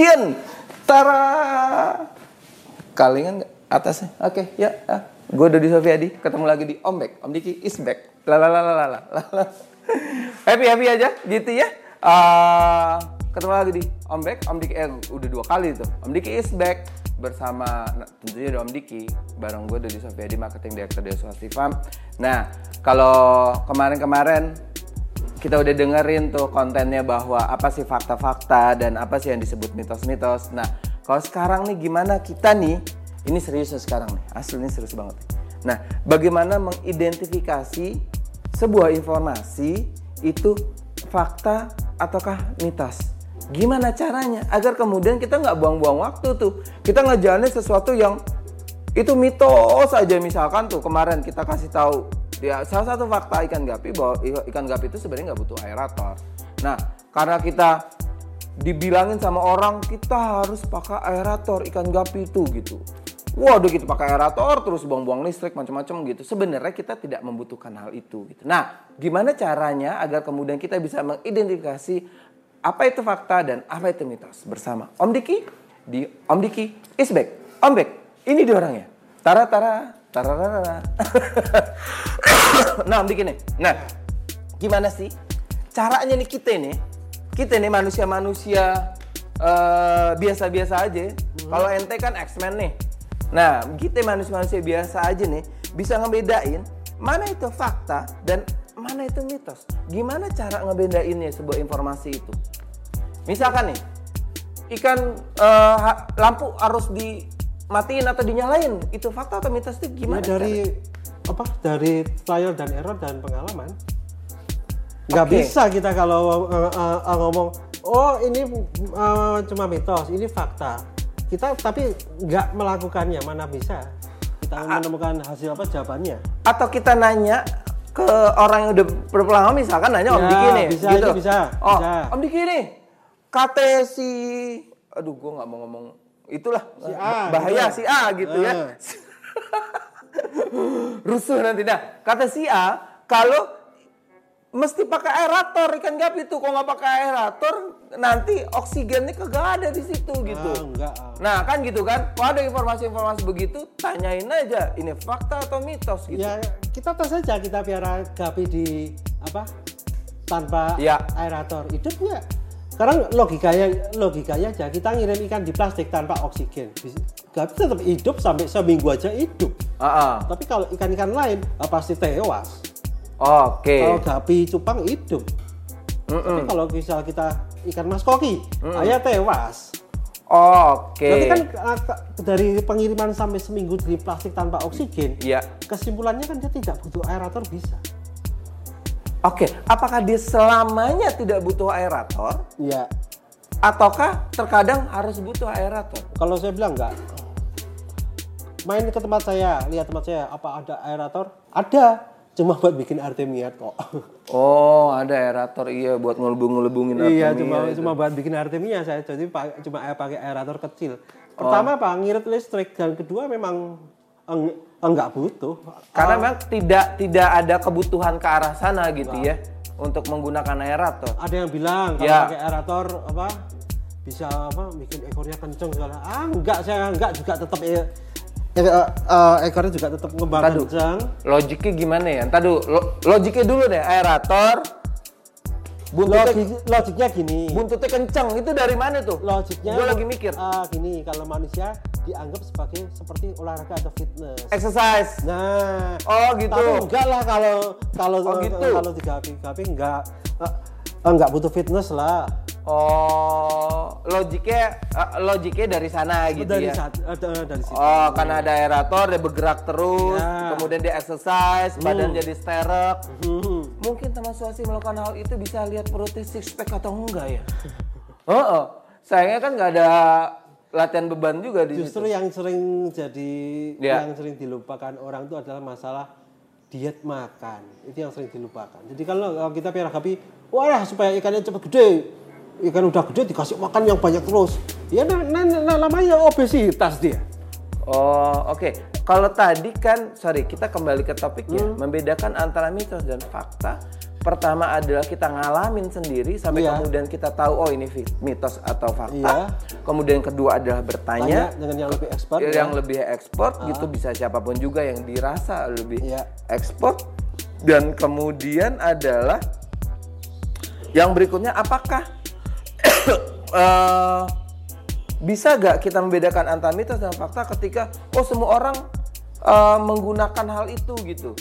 action. Tara. Kalingan atasnya. Oke, ya. ya. Gue Dodi Sofiadi, ketemu lagi di Om Back. Om Diki is back. Lalalala. happy happy aja gitu ya. Uh, ketemu lagi di Om. Om Diki eh, udah dua kali tuh. Om Diki is back bersama nah, tentunya ada Om Diki bareng gue Dodi Sofiadi marketing director dari Swasti Farm. Nah, kalau kemarin-kemarin kita udah dengerin tuh kontennya bahwa apa sih fakta-fakta dan apa sih yang disebut mitos-mitos. Nah, kalau sekarang nih gimana kita nih ini serius sekarang nih, asli ini serius banget. Nah, bagaimana mengidentifikasi sebuah informasi itu fakta ataukah mitos? Gimana caranya agar kemudian kita nggak buang-buang waktu tuh, kita ngejalanin sesuatu yang itu mitos aja misalkan tuh kemarin kita kasih tahu ya salah satu fakta ikan gapi bahwa ikan gapi itu sebenarnya nggak butuh aerator. Nah, karena kita dibilangin sama orang kita harus pakai aerator ikan gapi itu gitu. Waduh gitu pakai aerator terus buang-buang listrik macam-macam gitu. Sebenarnya kita tidak membutuhkan hal itu gitu. Nah, gimana caranya agar kemudian kita bisa mengidentifikasi apa itu fakta dan apa itu mitos bersama Om Diki di Om Diki is back. Om back. Ini dia orangnya. Tara tara tara tara. nah, nih. Nah, gimana sih caranya nih kita nih? Kita nih manusia-manusia uh, biasa-biasa aja. Hmm. Kalau ente kan X-Men nih Nah, kita manusia-manusia biasa aja nih bisa ngebedain mana itu fakta dan mana itu mitos. Gimana cara ngebedainnya sebuah informasi itu? Misalkan nih, ikan uh, lampu harus dimatiin atau dinyalain, itu fakta atau mitos itu gimana? Ya, dari cara? apa? Dari trial dan error dan pengalaman. Gak okay. bisa kita kalau uh, uh, uh, ngomong, oh ini uh, cuma mitos, ini fakta kita tapi nggak melakukannya mana bisa kita menemukan hasil apa jawabannya atau kita nanya ke orang yang udah berpengalaman misalkan nanya Om ya, Diki nih bisa gitu. aja, bisa oh bisa. Om Diki nih kata si aduh gue nggak mau ngomong itulah si A, bahaya gitu. si A gitu uh. ya eh. rusuh nanti nah kata si A kalau mesti pakai aerator ikan gapi itu kalau nggak pakai aerator nanti oksigennya kagak ada di situ gitu. Ah, enggak. Ah. Nah kan gitu kan, kalau ada informasi-informasi begitu tanyain aja ini fakta atau mitos gitu. Ya kita tes saja kita piara gapi di apa tanpa ya. aerator hidup nggak? Sekarang logikanya logikanya aja kita ngirim ikan di plastik tanpa oksigen. Gapi tetap hidup sampai seminggu aja hidup. Uh -uh. Tapi kalau ikan-ikan lain pasti tewas. Oke. Okay. Kalau gapi cupang hidup. Mm -mm. Tapi kalau misal kita ikan mas koki, mm -mm. ayah tewas. Oke. Okay. Berarti kan ah, dari pengiriman sampai seminggu di plastik tanpa oksigen, ya. kesimpulannya kan dia tidak butuh aerator bisa. Oke, okay. apakah dia selamanya tidak butuh aerator? Iya. Ataukah terkadang harus butuh aerator? Kalau saya bilang enggak. Main ke tempat saya, lihat tempat saya, apa ada aerator? Ada cuma buat bikin artemiat kok. Oh, ada aerator iya buat ngelubung-ngelubungin Iya, cuma itu. cuma buat bikin artemia saya. Jadi cuma pakai aerator kecil. Pertama oh. Pak, ngirit listrik dan kedua memang eng, enggak butuh. Karena uh, memang tidak tidak ada kebutuhan ke arah sana gitu enggak. ya untuk menggunakan aerator. Ada yang bilang kalau ya. pakai aerator apa bisa apa bikin ekornya kenceng segala. Ah, enggak saya enggak juga tetap ya ya, uh, ekornya juga tetap ngembang Tadu, kencang. Logiknya gimana ya? Tadu, lo, logiknya dulu deh, aerator. Buntutnya, Logik, logiknya gini. Buntutnya kencang, itu dari mana tuh? Logiknya. Gue lagi mikir. Uh, gini, kalau manusia dianggap sebagai seperti olahraga atau fitness. Exercise. Nah. Oh gitu. Tapi enggak lah kalau kalau oh, gitu. kalau tiga tapi enggak uh, enggak butuh fitness lah. Oh, logiknya logiknya dari sana gitu dari ya. Saat, uh, dari situ. Oh, karena ada aerator dia bergerak terus, ya. kemudian dia exercise, hmm. badan jadi sterek. Hmm. Mungkin teman suasi melakukan hal itu bisa lihat perutnya six pack atau enggak ya? oh, oh. sayangnya kan nggak ada latihan beban juga di Justru situ. yang sering jadi ya. yang sering dilupakan orang itu adalah masalah diet makan. Itu yang sering dilupakan. Jadi kalau kita piara kapi, wah supaya ikannya cepat gede, ikan udah gede dikasih makan yang banyak terus ya nah, nah, nah, namanya obesitas dia oh oke okay. kalau tadi kan sorry kita kembali ke topik ya hmm. membedakan antara mitos dan fakta pertama adalah kita ngalamin sendiri sampai Iya. kemudian kita tahu oh ini mitos atau fakta. Iya. Kemudian kedua adalah bertanya Tanya dengan yang lebih expert yang ya. lebih ekspor gitu bisa siapa pun juga yang dirasa lebih Iya. ekspor dan kemudian adalah yang berikutnya apakah eh, bisa gak kita membedakan antara mitos dan fakta ketika oh semua orang eh, menggunakan hal itu gitu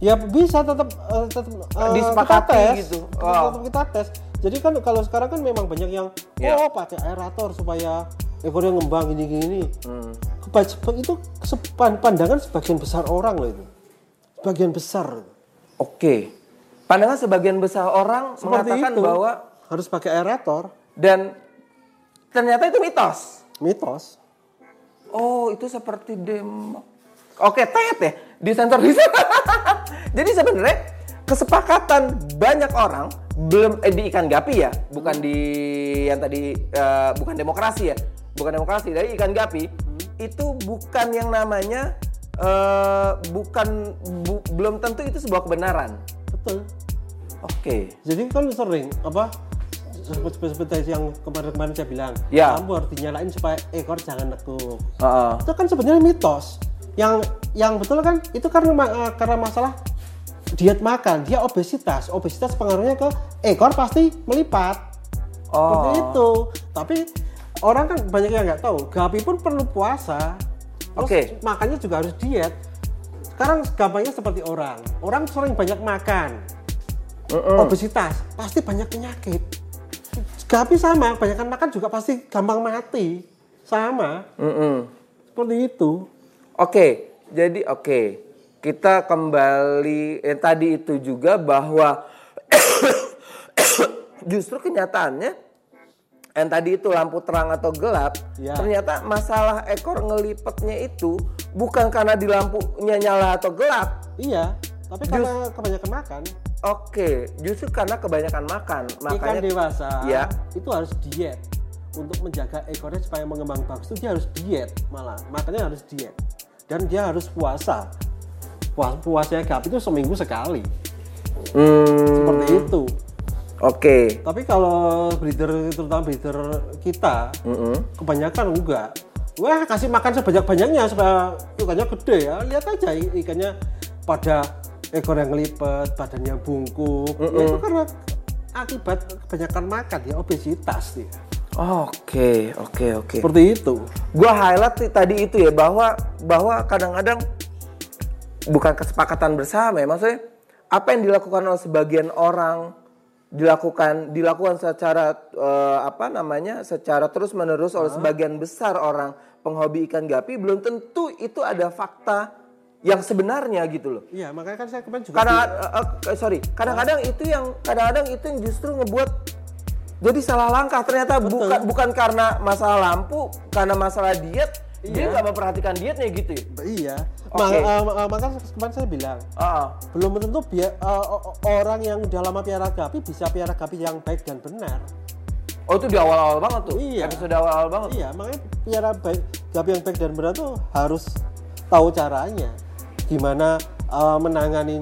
Ya bisa tetap eh, tetap eh, Disepakati kita tes, gitu. Oh. tetap kita tes. Jadi kan kalau sekarang kan memang banyak yang Ya. oh pakai aerator supaya ekornya ngembang gini gini. Hmm. Itu sepan- pandangan sebagian besar orang loh itu. Sebagian besar. oke pandangan sebagian besar orang Seperti mengatakan itu. bahwa harus pakai aerator. dan ternyata itu mitos Mitos. Oh, itu seperti demo. Oke, tet ya. Di sensor di Jadi sebenarnya kesepakatan banyak orang belum eh, di ikan gapi ya, bukan di yang tadi eh, bukan demokrasi ya. Bukan demokrasi, dari ikan gapi itu bukan yang namanya eh, bukan bu- belum tentu itu sebuah kebenaran. Betul. Oke. Jadi kan sering apa seperti seperti yang kemarin-kemarin saya bilang, Ya. lampu harus dinyalain supaya ekor jangan nekuk. Heeh. itu kan sebenarnya mitos yang yang betul kan itu karena eh, karena masalah diet makan. Dia obesitas. Obesitas pengaruhnya ke ekor pasti melipat. Seperti Oh. itu. Tapi orang kan banyak yang nggak tahu. Gapi pun perlu puasa. Terus Oke. makannya juga harus diet. Sekarang gampangnya seperti orang. Orang sering banyak makan. Mm-mm. obesitas. Pasti banyak penyakit. Gapi sama. Banyakkan makan juga pasti gampang mati. Sama. Mm-mm. seperti itu Oke, jadi oke. Kita kembali eh, tadi itu juga bahwa justru kenyataannya yang tadi itu lampu terang atau gelap, Ya. ternyata masalah ekor ngelipetnya itu bukan karena di lampunya nyala atau gelap. Iya, tapi karena kebanyakan makan, Oke, justru karena kebanyakan makan, ikan makanya dewasa Ya. itu harus diet untuk menjaga ekornya supaya mengembang bagus itu dia harus diet malah makanya harus diet dan dia harus puasa. Puas puasanya gapi itu seminggu sekali. Hmm, seperti itu. Oke. tapi kalau breeder terutama breeder kita Mm-mm. kebanyakan enggak. Wah kasih makan sebanyak banyaknya supaya ikannya gede ya. Lihat aja ikannya pada ekor yang ngelipet badannya bungkuk. Ya itu karena akibat kebanyakan makan ya obesitas dia Oke, oke, oke. seperti itu. Gua highlight tadi itu ya bahwa bahwa kadang-kadang bukan kesepakatan bersama ya maksudnya apa yang dilakukan oleh sebagian orang dilakukan dilakukan secara eh, apa namanya secara terus menerus oleh sebagian besar orang. Penghobi ikan gapi belum tentu itu ada fakta yang sebenarnya gitu loh. Iya makanya kan saya kemarin juga karena eh, eh, sorry kadang-kadang itu yang kadang-kadang itu yang justru ngebuat jadi salah langkah ternyata bukan bukan karena masalah lampu karena masalah diet. Dia nggak memperhatikan dietnya gitu ya? Iya. Oke. Ma- eh, eh, makanya kemarin saya bilang Ah, belum tentu o- orang yang udah lama piara gapi bisa piara gapi yang baik dan benar. Oh itu di awal-awal banget tuh? Iya. episode awal-awal banget? Iya, makanya piara baik, gapi yang baik dan benar tuh harus tahu caranya. Gimana uh, menanganin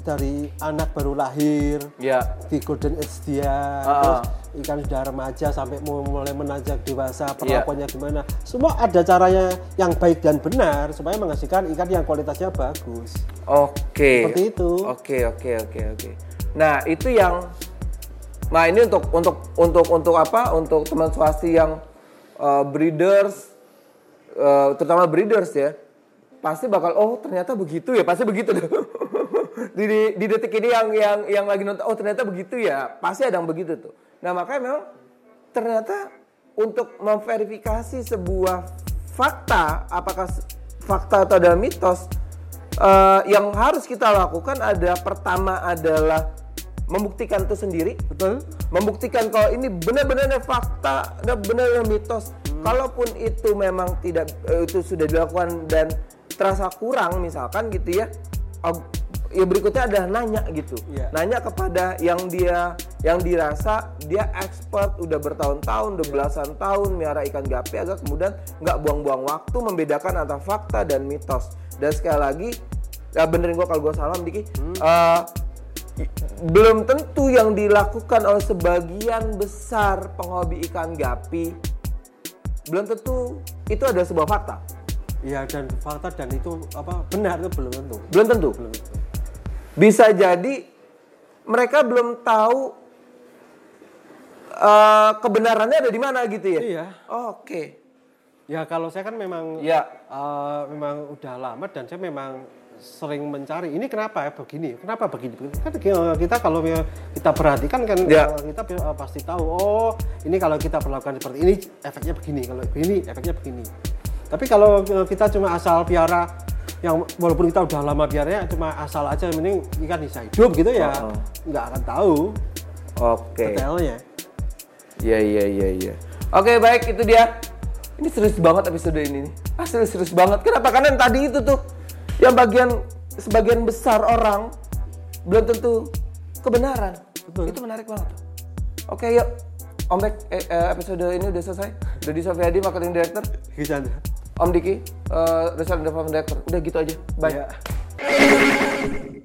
dari anak baru lahir ya di golden age dia, Ah. terus ikan sudah remaja sampai mau mulai menanjak dewasa, Iya. perlakuannya gimana. Semua ada caranya yang baik dan benar supaya menghasilkan ikan yang kualitasnya bagus. oke Seperti itu. oke oke oke oke nah itu yang nah ini untuk untuk untuk untuk apa untuk teman swasti yang eh, breeders eh, terutama breeders ya pasti bakal oh ternyata begitu ya pasti begitu di, di, di detik ini yang yang yang lagi nonton oh ternyata begitu ya pasti ada yang begitu tuh nah makanya memang ternyata untuk memverifikasi sebuah fakta apakah fakta atau ada mitos eh, yang harus kita lakukan ada pertama adalah membuktikan itu sendiri Betul? membuktikan kalau ini benar-benar fakta dan benar mitos. Kalaupun itu memang tidak eh, itu sudah dilakukan dan terasa kurang misalkan gitu ya. Ya berikutnya adalah nanya gitu. Iya. Nanya kepada yang dia yang dirasa dia expert udah bertahun-tahun, udah belasan tahun miara ikan gapi agar kemudian nggak buang-buang waktu membedakan antara fakta dan mitos. Dan sekali lagi, ya benerin gua kalau gua salah Diki. Eh, belum tentu yang dilakukan oleh sebagian besar penghobi ikan gapi belum tentu itu ada sebuah fakta. Iya dan fakta dan itu apa benar itu belum tentu. Belum tentu. Belum tentu. Bisa jadi mereka belum tahu uh, kebenarannya ada di mana gitu ya. Iya. Oh, Oke. Okay. Ya kalau saya kan memang ya uh, memang udah lama dan saya memang sering mencari ini kenapa ya begini kenapa begini kan kita kalau kita perhatikan kan ya. kita pasti tahu oh ini kalau kita perlakukan seperti ini efeknya begini kalau begini efeknya begini tapi kalau kita cuma asal piara yang walaupun kita udah lama piaranya cuma asal aja mending ikan bisa hidup gitu ya. Oh. nggak akan tahu oke. okay. detailnya. Iya iya iya iya. Oke baik itu dia. Ini serius banget episode ini nih. Asli serius banget. Kenapa? Karena yang tadi itu tuh yang bagian sebagian besar orang belum tentu kebenaran. Betul. itu menarik banget. Oke yuk. Om Bek, eh, eh, episode ini udah selesai. Dodi Sofiadi, marketing director. Om Diki, uh, research development director. Udah gitu aja. Bye. Yeah.